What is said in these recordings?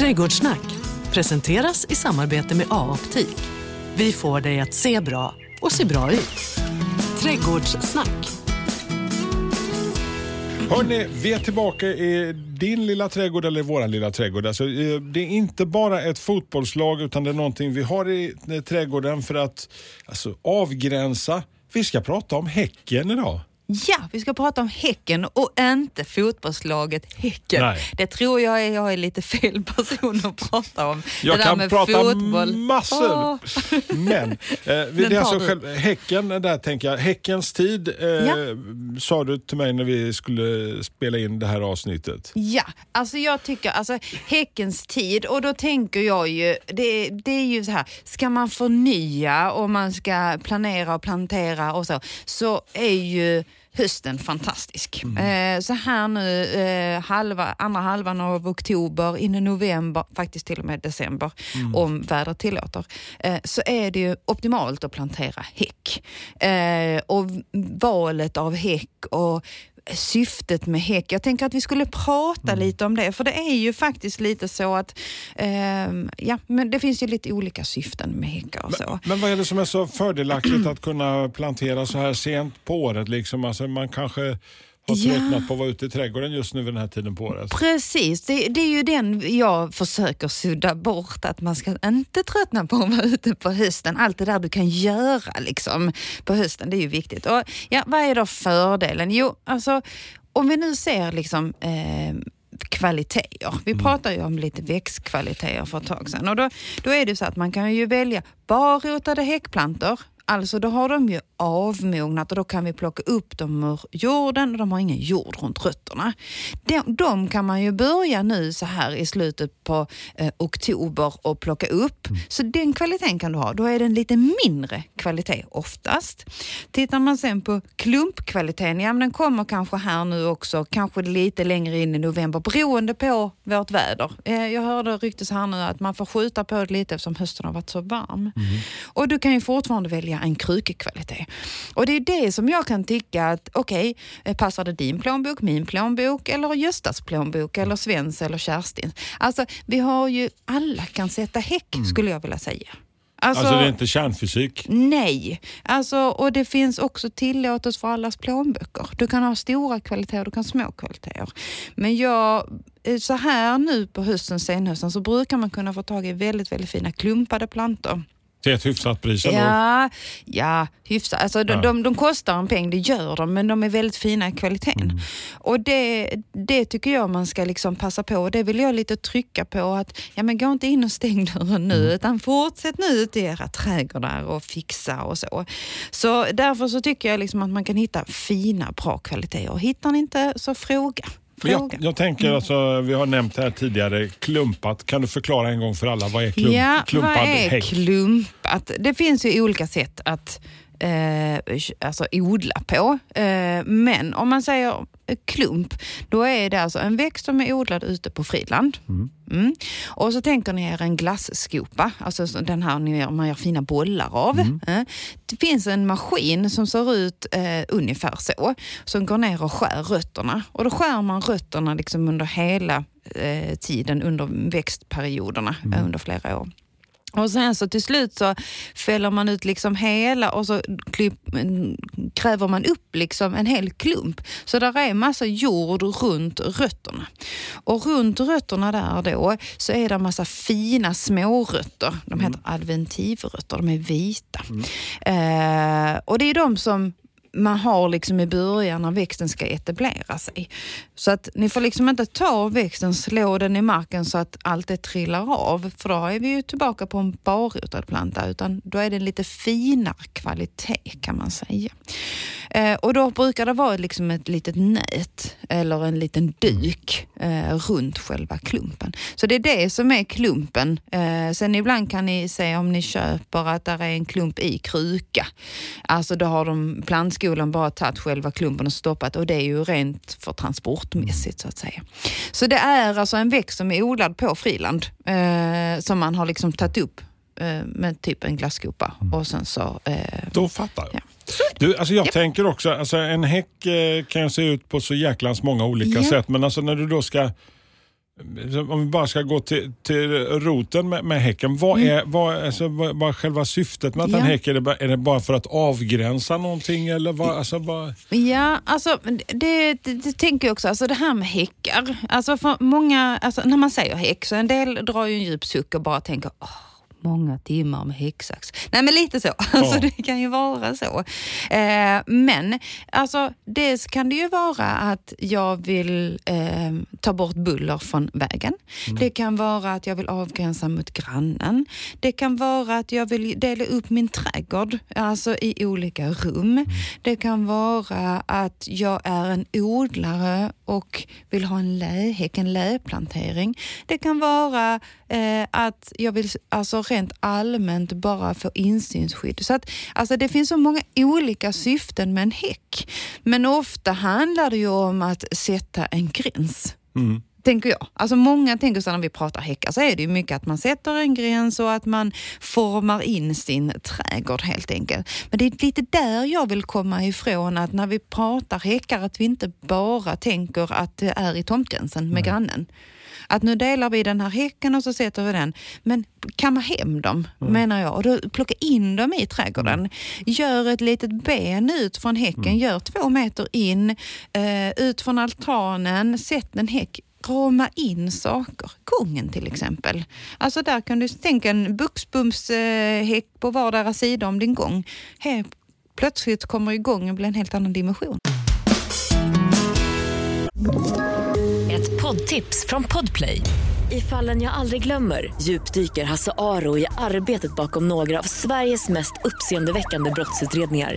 Trädgårdssnack presenteras i samarbete med A-optik. Vi får dig att se bra och se bra ut. Trädgårdssnack. Hörni, vi är tillbaka i din lilla trädgård eller vår lilla trädgård. Alltså, eh, det är inte bara ett fotbollslag utan det är någonting vi har i eh, trädgården för att alltså, avgränsa. Vi ska prata om Häcken idag. Ja, vi ska prata om Häcken och inte fotbollslaget Häcken. Nej. Det tror jag är, jag är lite fel person att prata om. Jag det där kan med prata fotboll. massor. Åh. Men eh, det Den är alltså själv, Häcken, där tänker jag. Häckens tid eh, Ja. sa du till mig när vi skulle spela in det här avsnittet. Ja, alltså jag tycker, alltså Häckens tid och då tänker jag ju, det, det är ju så här, ska man förnya och man ska planera och plantera och så, så är ju hösten fantastisk. Eh, så här nu, eh, halva, andra halvan av oktober, in i november, faktiskt till och med december, om vädret tillåter, eh, så är det ju optimalt att plantera häck. Eh, och valet av häck och syftet med häck. Jag tänker att vi skulle prata lite om det, för det är ju faktiskt lite så att ehm, ja, men det finns ju lite olika syften med häckar och så. Men vad är det som är så fördelaktigt att kunna plantera så här sent på året? Liksom? Alltså man kanske har Ja. tröttnat på att vara ute i trädgården just nu vid den här tiden på året. Precis, det, det är ju den jag försöker sudda bort, att man ska inte tröttna på att vara ute på hösten. Allt det där du kan göra liksom, på hösten, det är ju viktigt. Och, ja, vad är då fördelen? Jo, alltså om vi nu ser liksom eh, kvaliteter. Vi pratade ju om lite växtkvaliteter för ett tag sedan och då, då är det så att man kan ju välja barrotade häckplantor Alltså då har de ju avmognat och då kan vi plocka upp dem ur jorden och de har ingen jord runt rötterna. De, de kan man ju börja nu så här i slutet på eh, oktober och plocka upp. Så den kvaliteten kan du ha. Då är det en lite mindre kvalitet oftast. Tittar man sen på klumpkvaliteten, ja men den kommer kanske här nu också, kanske lite längre in i november beroende på vårt väder. Eh, jag hörde ryktes här nu att man får skjuta på det lite eftersom hösten har varit så varm. Och du kan ju fortfarande välja en krukekvalitet. Och det är det som jag kan tycka att, okej, eh, passar det din plånbok, min plånbok eller Göstas plånbok eller Svens eller Kerstin? Alltså, vi har ju, alla kan sätta häck skulle jag vilja säga. Alltså, det är inte kärnfysik. Nej, alltså, och det finns också tillåtet för allas plånböcker. Du kan ha stora kvaliteter, du kan ha små kvaliteter. Men jag, eh, så här nu på hösten, senhösten, så brukar man kunna få tag i väldigt, väldigt fina klumpade plantor. Till ett hyfsat pris ändå. Ja, ja hyfsat. Alltså, de, Ja. de, de kostar en peng, det gör de, men de är väldigt fina i kvaliteten. Mm. Och det, det tycker jag man ska liksom passa på det vill jag lite trycka på att ja, men gå inte in och stäng dörren nu Mm. utan fortsätt nu ute i era trädgårdar och fixa och så. Så därför så tycker jag liksom att man kan hitta fina, bra kvaliteter. Hittar ni inte så fråga. Fråga. Jag, jag tänker, alltså, vi har nämnt här tidigare, klumpat. Kan du förklara en gång för alla, vad är klump, ja, klumpad vad är häck? klumpat? Det finns ju olika sätt att eh, alltså odla på. Eh, men om man säger klump, då är det alltså en växt som är odlad ute på friland. Mm. Och så tänker ni er en glasskopa, alltså så den här ni gör, man gör fina bollar av. Eh, Det finns en maskin som ser ut eh, ungefär så, som går ner och skär rötterna. Och då skär man rötterna liksom under hela eh, tiden under växtperioderna, eh, under flera år. Och sen så till slut så fäller man ut liksom hela och så mm, gräver man upp liksom en hel klump. Så där är massa jord runt rötterna. Och runt rötterna där då så är det massa fina smårötter. De heter adventivrötter, de är vita. Eh, och det är de som man har liksom i början när växten ska etablera sig. Så att ni får liksom inte ta växten, slå den i marken så att allt det trillar av, för då är vi ju tillbaka på en barrotad planta, utan då är det en lite finare kvalitet kan man säga. Eh, och då brukar det vara liksom ett litet nät eller en liten duk eh, runt själva klumpen. Så det är det som är klumpen. Eh, sen ibland kan ni se om ni köper att där är en klump i kruka. Alltså då har de plantskolan bara tagit själva klumpen och stoppat och det är ju rent för transportmässigt så att säga. Så det är alltså en växt som är odlad på friland eh, som man har liksom tagit upp eh, med typ en glasskopa och sen så eh, Då fattar jag. Ja. Du, alltså jag Ja. tänker också, alltså en häck eh, kan se ut på så jäklans många olika Ja. sätt, men alltså när du då ska om vi bara ska gå till, till roten med, med häcken. Vad, Mm. är, vad, alltså, vad, vad är själva syftet med att Ja. en häck? Är det, bara, är det bara för att avgränsa någonting? Eller vad, alltså, vad, Ja, alltså det, det, det tänker jag också. Alltså det här med häckar. Alltså för många, alltså när man säger häck så en del drar ju en djup suck och bara tänker åh, många timmar med häcksax. Nej men lite så. Alltså det kan ju vara så. Eh, men alltså dels kan det ju vara att jag vill eh, ta bort buller från vägen. Det kan vara att jag vill avgränsa mot grannen. Det kan vara att jag vill dela upp min trädgård alltså i olika rum. Det kan vara att jag är en odlare och vill ha en lähäck, en läplantering. Det kan vara eh, att jag vill alltså rent allmänt bara få insynsskydd. Så att, alltså det finns så många olika syften med en häck. Men ofta handlar det ju om att sätta en gräns mm tänker jag. Alltså många tänker så när vi pratar häckar så är det ju mycket att man sätter en gräns och att man formar in sin trädgård helt enkelt. Men det är lite där jag vill komma ifrån att när vi pratar häckar att vi inte bara tänker att det är i tomtgränsen med grannen. Att nu delar vi den här häcken och så sätter vi den. Men kamma hem dem menar jag och då plocka in dem i trädgården. Gör ett litet ben ut från häcken, gör två meter in, eh, ut från altanen, sätt en häck rama in saker. Gången till exempel. Alltså där kan du tänka en buxbumshäck eh, på vardera sida om din gång. Här plötsligt kommer gången bli en helt annan dimension. Ett poddtips från Podplay. I fallen jag aldrig glömmer djupdyker Hasse Aro i arbetet bakom några av Sveriges mest uppseendeväckande brottsutredningar.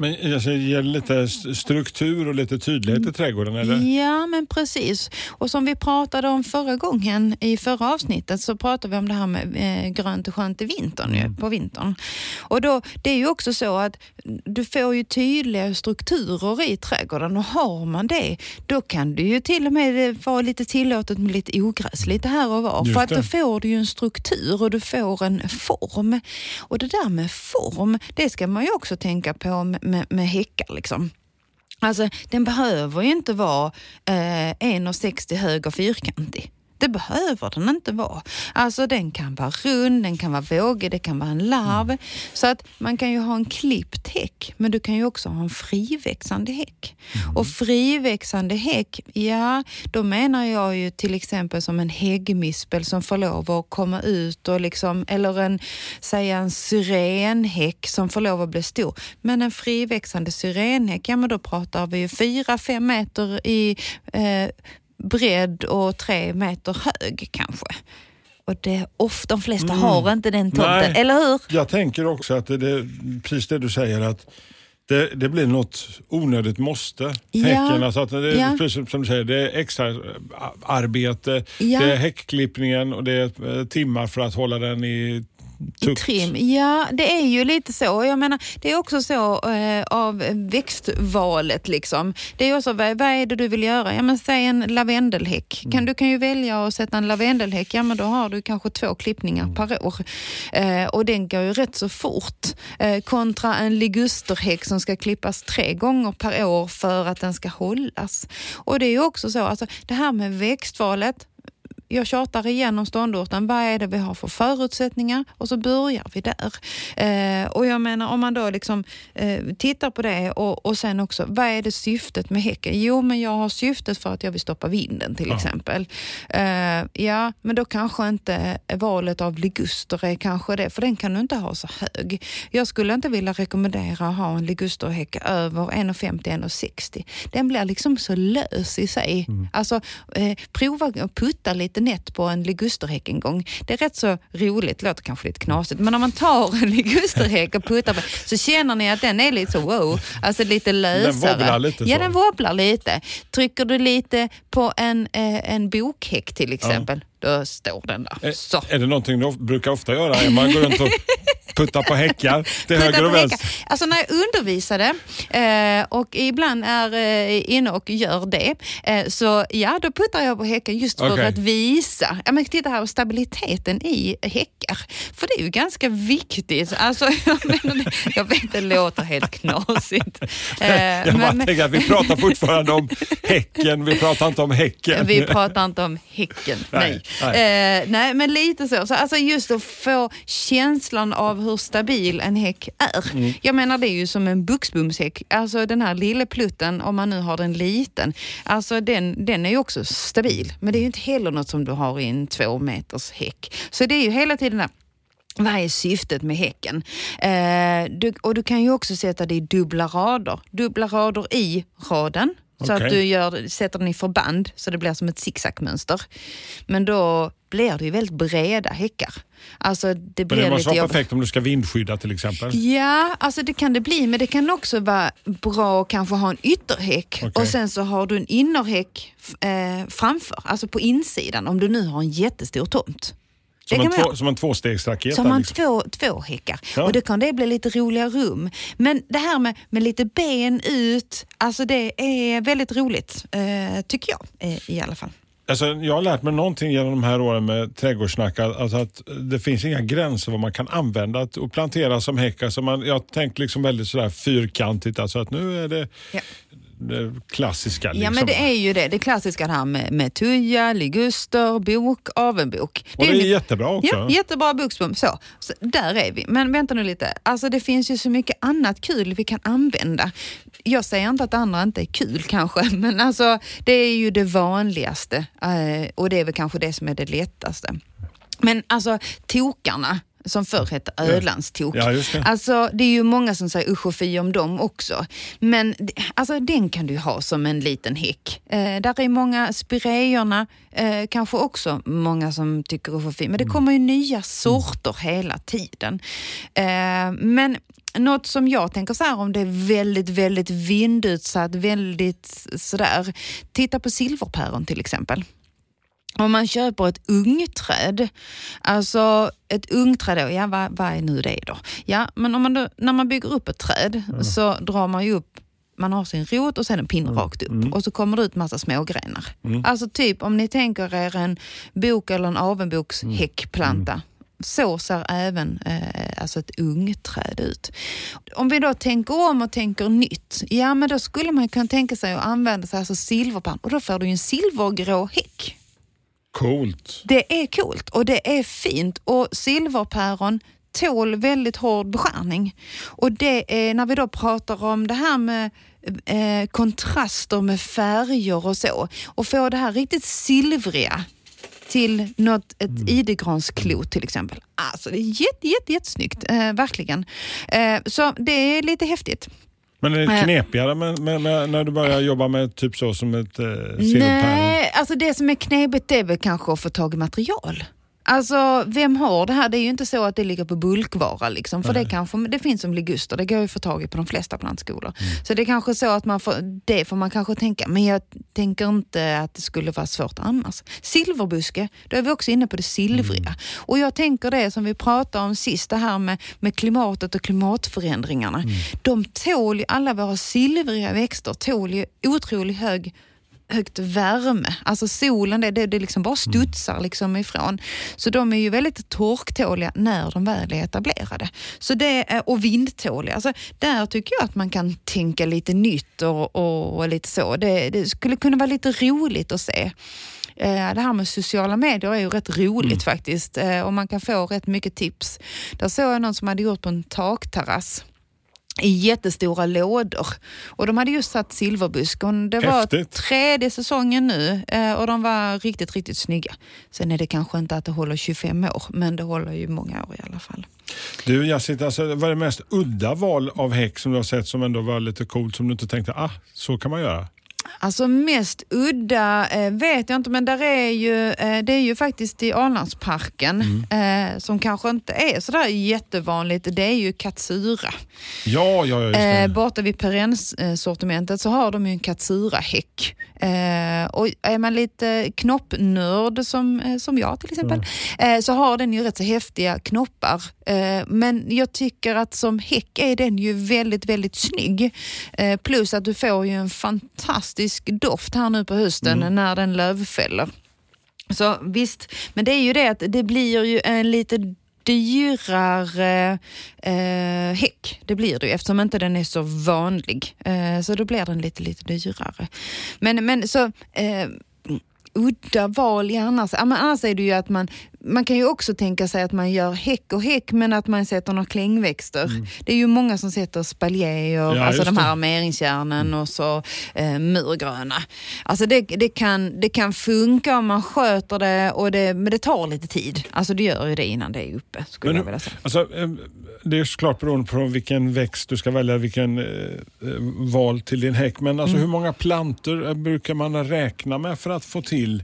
Men alltså, ger det lite st- struktur och lite tydlighet i trädgården? Eller? Ja, men precis. Och som vi pratade om förra gången i förra avsnittet så pratade vi om det här med eh, grönt och skönt i vintern, ju, på vintern. Och då, det är ju också så att du får ju tydliga strukturer i trädgården och har man det, då kan det ju till och med vara lite tillåtet med lite ogräs lite här och var. Just För att det. då får du ju en struktur och du får en form. Och det där med form, det ska man ju också tänka på med, med, häckar. Liksom. Alltså, den behöver ju inte vara eh, 1,60 hög och fyrkantig. Det behöver den inte vara. Alltså den kan vara rund, den kan vara vågig, det kan vara en larv. Så att man kan ju ha en klippt häck, men du kan ju också ha en friväxande häck. Och friväxande häck, ja, då menar jag ju till exempel som en häggmispel som får lov att komma ut och liksom, eller en, säga en syrenhäck som får lov att bli stor. Men en friväxande syrenhäck, ja men då pratar vi ju fyra, fem meter i eh, bredd och tre meter hög kanske. Och det, ofta, de flesta har inte den tomten, Nej. eller hur? Jag tänker också att det, det precis det du säger att det, det blir något onödigt måste. Ja. Häcken, alltså att det, Ja. precis som du säger, det är extra arbete, Ja. det är häckklippningen och det är eh, timmar för att hålla den I tukt. trim. Ja, det är ju lite så. Jag menar, det är också så eh, av växtvalet. Liksom. Det är också, vad, vad är det du vill göra? Ja, men säg en lavendelhäck. Kan, du kan ju välja att sätta en lavendelhäck. Ja, men då har du kanske två klippningar per år. Eh, och den går ju rätt så fort. Eh, kontra en ligusterhäck som ska klippas tre gånger per år för att den ska hållas. Och det är ju också så, alltså, det här med växtvalet jag tjatar igen om ståndorten. Vad är det vi har för förutsättningar? Och så börjar vi där. Eh, och jag menar om man då liksom eh, tittar på det och, och sen också, vad är det syftet med häcken? Jo, men jag har syftet för att jag vill stoppa vinden till exempel. Eh, ja, men då kanske inte valet av liguster är kanske det, för den kan du inte ha så hög. Jag skulle inte vilja rekommendera att ha en ligusterhäck över 1,50-1,60. Den blir liksom så lös i sig. Alltså, eh, prova att putta lite nätt på en ligusterhäck en gång. Det är rätt så roligt, låter kanske lite knasigt, men om man tar en ligusterhäck och puttar på så känner ni att den är lite så wow, alltså lite lösare. wobblar lite Ja, så. den wobblar lite. Trycker du lite på en, eh, en bokhäck till exempel, då står den där. Så. Är, är det någonting du brukar ofta göra? Emma går runt och puttar på häckar till höger och vänster? Alltså när jag undervisade eh, och ibland är eh, inne och gör det, eh, så ja, då puttar jag på häcken just för Okej. att visa, ja men titta här, stabiliteten i häckar. För det är ju ganska viktigt. Alltså, jag, menar, jag vet det låter helt knasigt. Eh, Jag bara men- tänker att vi pratar fortfarande om Häcken, vi pratar inte om Häcken. vi pratar inte om Häcken, nej. Nej, Eh, nej, men lite så. så alltså just att få känslan av hur stabil en häck är. Mm. Jag menar det är ju som en buxbomshäck. Alltså den här lilla plutten, om man nu har den liten, alltså den, den är ju också stabil. Men det är ju inte heller något som du har i en två meters häck. Så det är ju hela tiden där vad är syftet med häcken? Eh, du, och du kan ju också sätta det i dubbla rader. Dubbla rader i raden. Så Okej. att du gör, sätter den i förband så det blir som ett zigzagmönster. Men då blir det ju väldigt breda häckar. Alltså det Men blir det måste vara jobb. perfekt om du ska vindskydda till exempel. Ja, alltså det kan det bli, men det kan också vara bra att kanske ha en ytterhäck Okej. och sen så har du en innerhäck eh, framför, alltså på insidan om du nu har en jättestor tomt. Som en, två, som en tvåstegsraket. Har man liksom. två, två häckar. Ja. Och då kan det bli lite roliga rum. Men det här med, med lite ben ut, alltså det är väldigt roligt, eh, tycker jag eh, i alla fall. Alltså, jag har lärt mig någonting genom de här åren med trädgårdssnack. Alltså att det finns inga gränser vad man kan använda att- och plantera som häck. Alltså man, jag tänker liksom väldigt sådär fyrkantigt. Alltså att nu är det Ja. Det klassiska. Liksom. Ja men det är ju det, det klassiska det här med, med tuja, liguster, bok, avenbok. och det är lite- jättebra också. Ja, jättebra buxbom. Så. så, där är vi. Men vänta nu lite, alltså det finns ju så mycket annat kul vi kan använda. Jag säger inte att det andra inte är kul kanske, men alltså det är ju det vanligaste eh, och det är väl kanske det som är det lättaste. Men alltså tokarna, som förr hette ölandstok. Ja, det. Alltså, det är ju många som säger usch och fy om dem också. Men alltså, den kan du ha som en liten häck. Eh, där är många spireerna, eh, kanske också många som tycker usch och fy. Men det kommer ju nya sorter hela tiden. Eh, men något som jag tänker så här om det är väldigt, väldigt vindutsatt, väldigt sådär. Titta på silverpäron till exempel. Om man köper ett ungträd, alltså ett ungträd, ja vad, vad är nu det då? Ja, men om man då, när man bygger upp ett träd så drar man ju upp man har sin rot och sen en pinne rakt upp och så kommer det ut massa smågrenar. Alltså typ om ni tänker er en bok eller en avenboks häckplanta. Så ser även eh, alltså ett ungträd ut. Om vi då tänker om och tänker nytt, ja men då skulle man kunna tänka sig att använda sig alltså silverpann och då får du ju en silvergrå häck. Coolt. Det är coolt och det är fint och silverpäron tål väldigt hård beskärning. Och det är när vi då pratar om det här med eh, kontraster med färger och så och få det här riktigt silvriga till något, ett Mm. idegransklot till exempel. Alltså det är jätte, jätte, jättesnyggt, eh, verkligen. Eh, så det är lite häftigt. Men är det knepigare med, med, med, när du börjar jobba med typ så som ett eh? Nej, alltså det som är knepigt det är väl kanske att få tag i material. Alltså vem har det här? Det är ju inte så att det ligger på bulkvara liksom. För det, kanske, det finns som liguster, det går ju att få tag i på de flesta plantskolor. Så det är kanske så att man får, det får man kanske tänka. Men jag tänker inte att det skulle vara svårt annars. Silverbuske, då är vi också inne på det silvriga. Och jag tänker det som vi pratade om sist, det här med, med klimatet och klimatförändringarna. De tål ju, alla våra silvriga växter tål ju otroligt hög högt värme. Alltså solen, det, det, det liksom bara studsar liksom ifrån. Så de är ju väldigt torktåliga när de väl är etablerade. Så det är, och vindtåliga. Alltså, där tycker jag att man kan tänka lite nytt och, och, och lite så. Det, det skulle kunna vara lite roligt att se. Eh, Det här med sociala medier är ju rätt roligt faktiskt eh, och man kan få rätt mycket tips. Där såg jag någon som hade gjort på en takterrass i jättestora lådor. Och de hade just satt silverbusk och det var Häftigt. tredje säsongen nu eh, och de var riktigt, riktigt snygga. Sen är det kanske inte att det håller 25 år, men det håller ju många år i alla fall. Du Jacit, alltså, vad är det mest udda val av häck som du har sett som ändå var lite coolt som du inte tänkte, ah, så kan man göra? Alltså mest udda eh, vet jag inte, men där är ju, eh, det är ju faktiskt i Arlandsparken Mm. eh, som kanske inte är sådär jättevanligt. Det är ju katsura. Ja, ja, just det. Eh, borta vid Perens-sortimentet så har de ju en katsura-häck. Och är man lite knoppnörd som, eh, som jag till exempel, eh, så har den ju rätt så häftiga knoppar. Eh, men jag tycker att som häck är den ju väldigt, väldigt snygg. Plus att du får ju en fantastisk doft här nu på hösten när den lövfäller. Så visst, men det är ju det att det blir ju en lite dyrare eh, häck. Det blir det ju eftersom inte den är så vanlig. Eh, så då blir den lite, lite dyrare. Men, men så eh, udda val i annars. Ja, men annars är det ju att man, man kan ju också tänka sig att man gör häck och häck men att man sätter några klängväxter. Det är ju många som sätter spaljéer, Mm. Ja, alltså de här armeringsjärnen och så eh, murgröna. Alltså det, det, kan, det kan funka om man sköter det, och det, men det tar lite tid. Alltså det gör ju det innan det är uppe skulle Men jag vilja säga. Alltså, eh, det är såklart beroende på vilken växt du ska välja, vilken eh, eh, val till din häck. Men Mm. alltså, hur många plantor eh, brukar man räkna med för att få till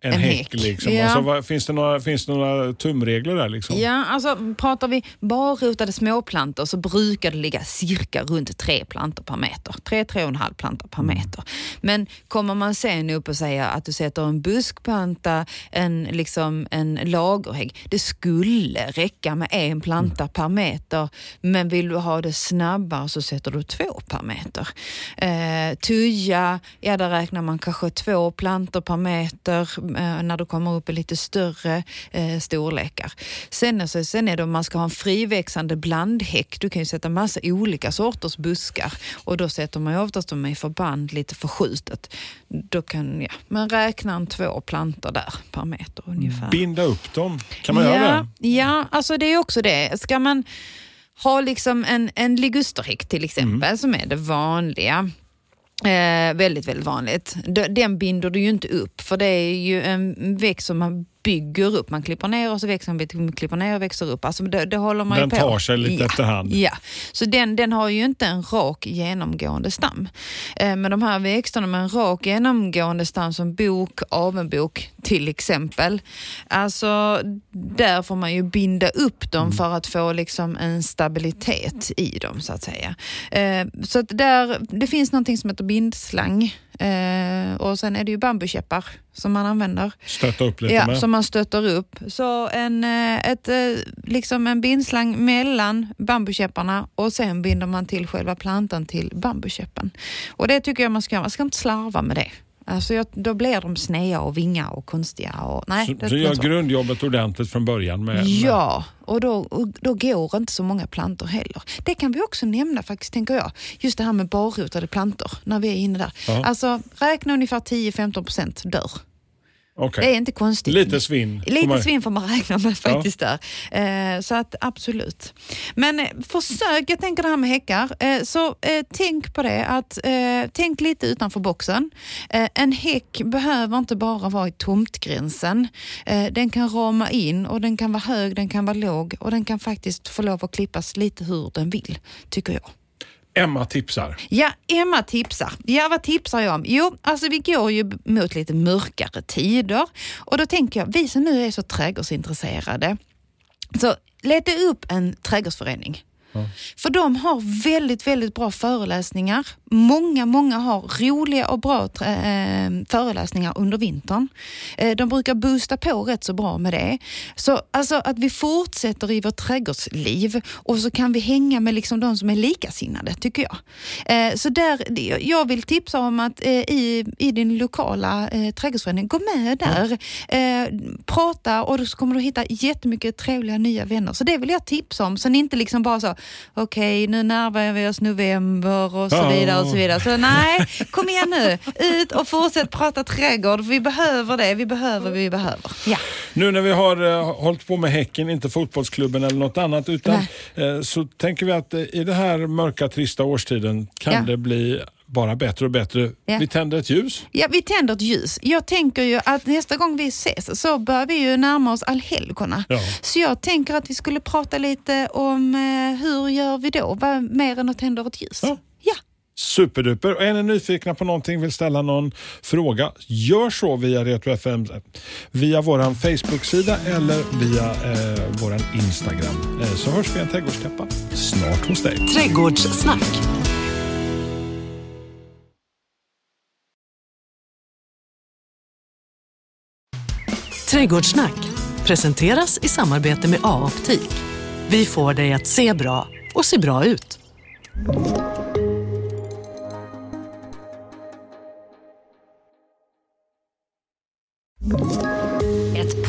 en, En häck? häck, Liksom? ja. Alltså, vad, finns, det några, finns det några tumregler där? Liksom? Ja, alltså pratar vi barrotade småplantor så brukar det ligga cirka runt tre plantor per meter. Tre, tre och en halv plantor per meter. Men kommer man sen upp och säger att du sätter en buskplanta, en, liksom, en lagerhägg. Det skulle räcka med en planta per meter. Men vill du ha det snabbare så sätter du två per meter. Eh, tuja, ja där räknar man kanske två plantor per meter när du kommer upp i lite större eh, storlekar. Sen, alltså, sen är det om man ska ha en friväxande blandhäck, du kan ju sätta massa olika sorters buskar och då sätter man ju oftast dem i förband lite förskjutet. Då kan ja, man räkna en två plantor där per meter ungefär. Binda upp dem, kan man ja, göra det? Ja, alltså det är också det. Ska man ha liksom en, en ligusterhäck till exempel, Mm. som är det vanliga, Eh, väldigt, väldigt vanligt. Den binder du ju inte upp för det är ju en växt som man bygger upp. Man klipper ner och så växer man klipper ner och växer upp. Alltså det, det håller man Den ju på. tar sig lite ja. efterhand. Ja, så den, den har ju inte en rak genomgående stam. Eh, men de här växterna med en rak genomgående stam som bok, avenbok till exempel. Alltså där får man ju binda upp dem för att få liksom en stabilitet i dem så att säga. Eh, så att där, det finns någonting som heter bindslang. Eh, och sen är det ju bambukäppar som man använder. Stötta upp lite Ja, med. som man stöttar upp. Så en, eh, ett, eh, liksom en bindslang mellan bambukäpparna och sen binder man till själva plantan till bambukäppen. Och det tycker jag man ska göra. Man ska inte slarva med det. Alltså jag, då blir de sneda och vinga och konstiga. Och, nej, det så, blir gör så. grundjobbet ordentligt från början. Med, med. Ja, och då, och då går inte så många plantor heller. Det kan vi också nämna faktiskt, tänker jag. Just det här med barrotade plantor, när vi är inne där. Ja. Alltså, räkna ungefär 10-15 procent dör. Okej. Det är inte konstigt. Lite svinn. Lite man- svinn får man räkna med faktiskt där. Eh, så att absolut. Men eh, försök, jag tänker det här med häckar, eh, så eh, tänk på det att eh, tänk lite utanför boxen. Eh, en häck behöver inte bara vara i tomtgränsen. Den kan rama in och den kan vara hög, den kan vara låg och den kan faktiskt få lov att klippas lite hur den vill, tycker jag. Emma tipsar. Ja, Emma tipsar. Ja, vad tipsar jag om? Jo, alltså vi går ju mot lite mörkare tider och då tänker jag, vi som nu är så trädgårdsintresserade, så leta upp en trädgårdsförening. För de har väldigt, väldigt bra föreläsningar. Många, många har roliga och bra eh, föreläsningar under vintern. Eh, de brukar boosta på rätt så bra med det. Så alltså att vi fortsätter i vårt trädgårdsliv och så kan vi hänga med liksom de som är likasinnade, tycker jag. Eh, så där, jag vill tipsa om att eh, i, i din lokala eh, trädgårdsförening, gå med där. Eh, prata och så kommer du hitta jättemycket trevliga nya vänner. Så det vill jag tipsa om. Så ni inte liksom bara så, okej nu närmar vi oss november och så vidare och så vidare. Så nej, kom igen nu. Ut och fortsätt prata trädgård. Vi behöver det. Vi behöver, vi behöver. Ja. Nu när vi har uh, hållit på med Häcken, inte fotbollsklubben eller något annat, utan eh, så tänker vi att eh, i den här mörka, trista årstiden kan Ja. det bli bara bättre och bättre. Ja. Vi tänder ett ljus. Ja, vi tänder ett ljus. Jag tänker ju att nästa gång vi ses så börjar vi ju närma oss allhelgona. Ja. Så jag tänker att vi skulle prata lite om eh, hur gör vi då? Vad, mer än att tända ett ljus. Ja. Superduper. Och är ni nyfikna på någonting, vill ställa någon fråga, gör så via Retro FM, via vår Facebook-sida eller via eh, vår Instagram. Eh, så hörs vi en trädgårdstäppa snart hos dig. Trädgårdssnack. Trädgårdssnack presenteras i samarbete med A-optik. Vi får dig att se bra och se bra ut.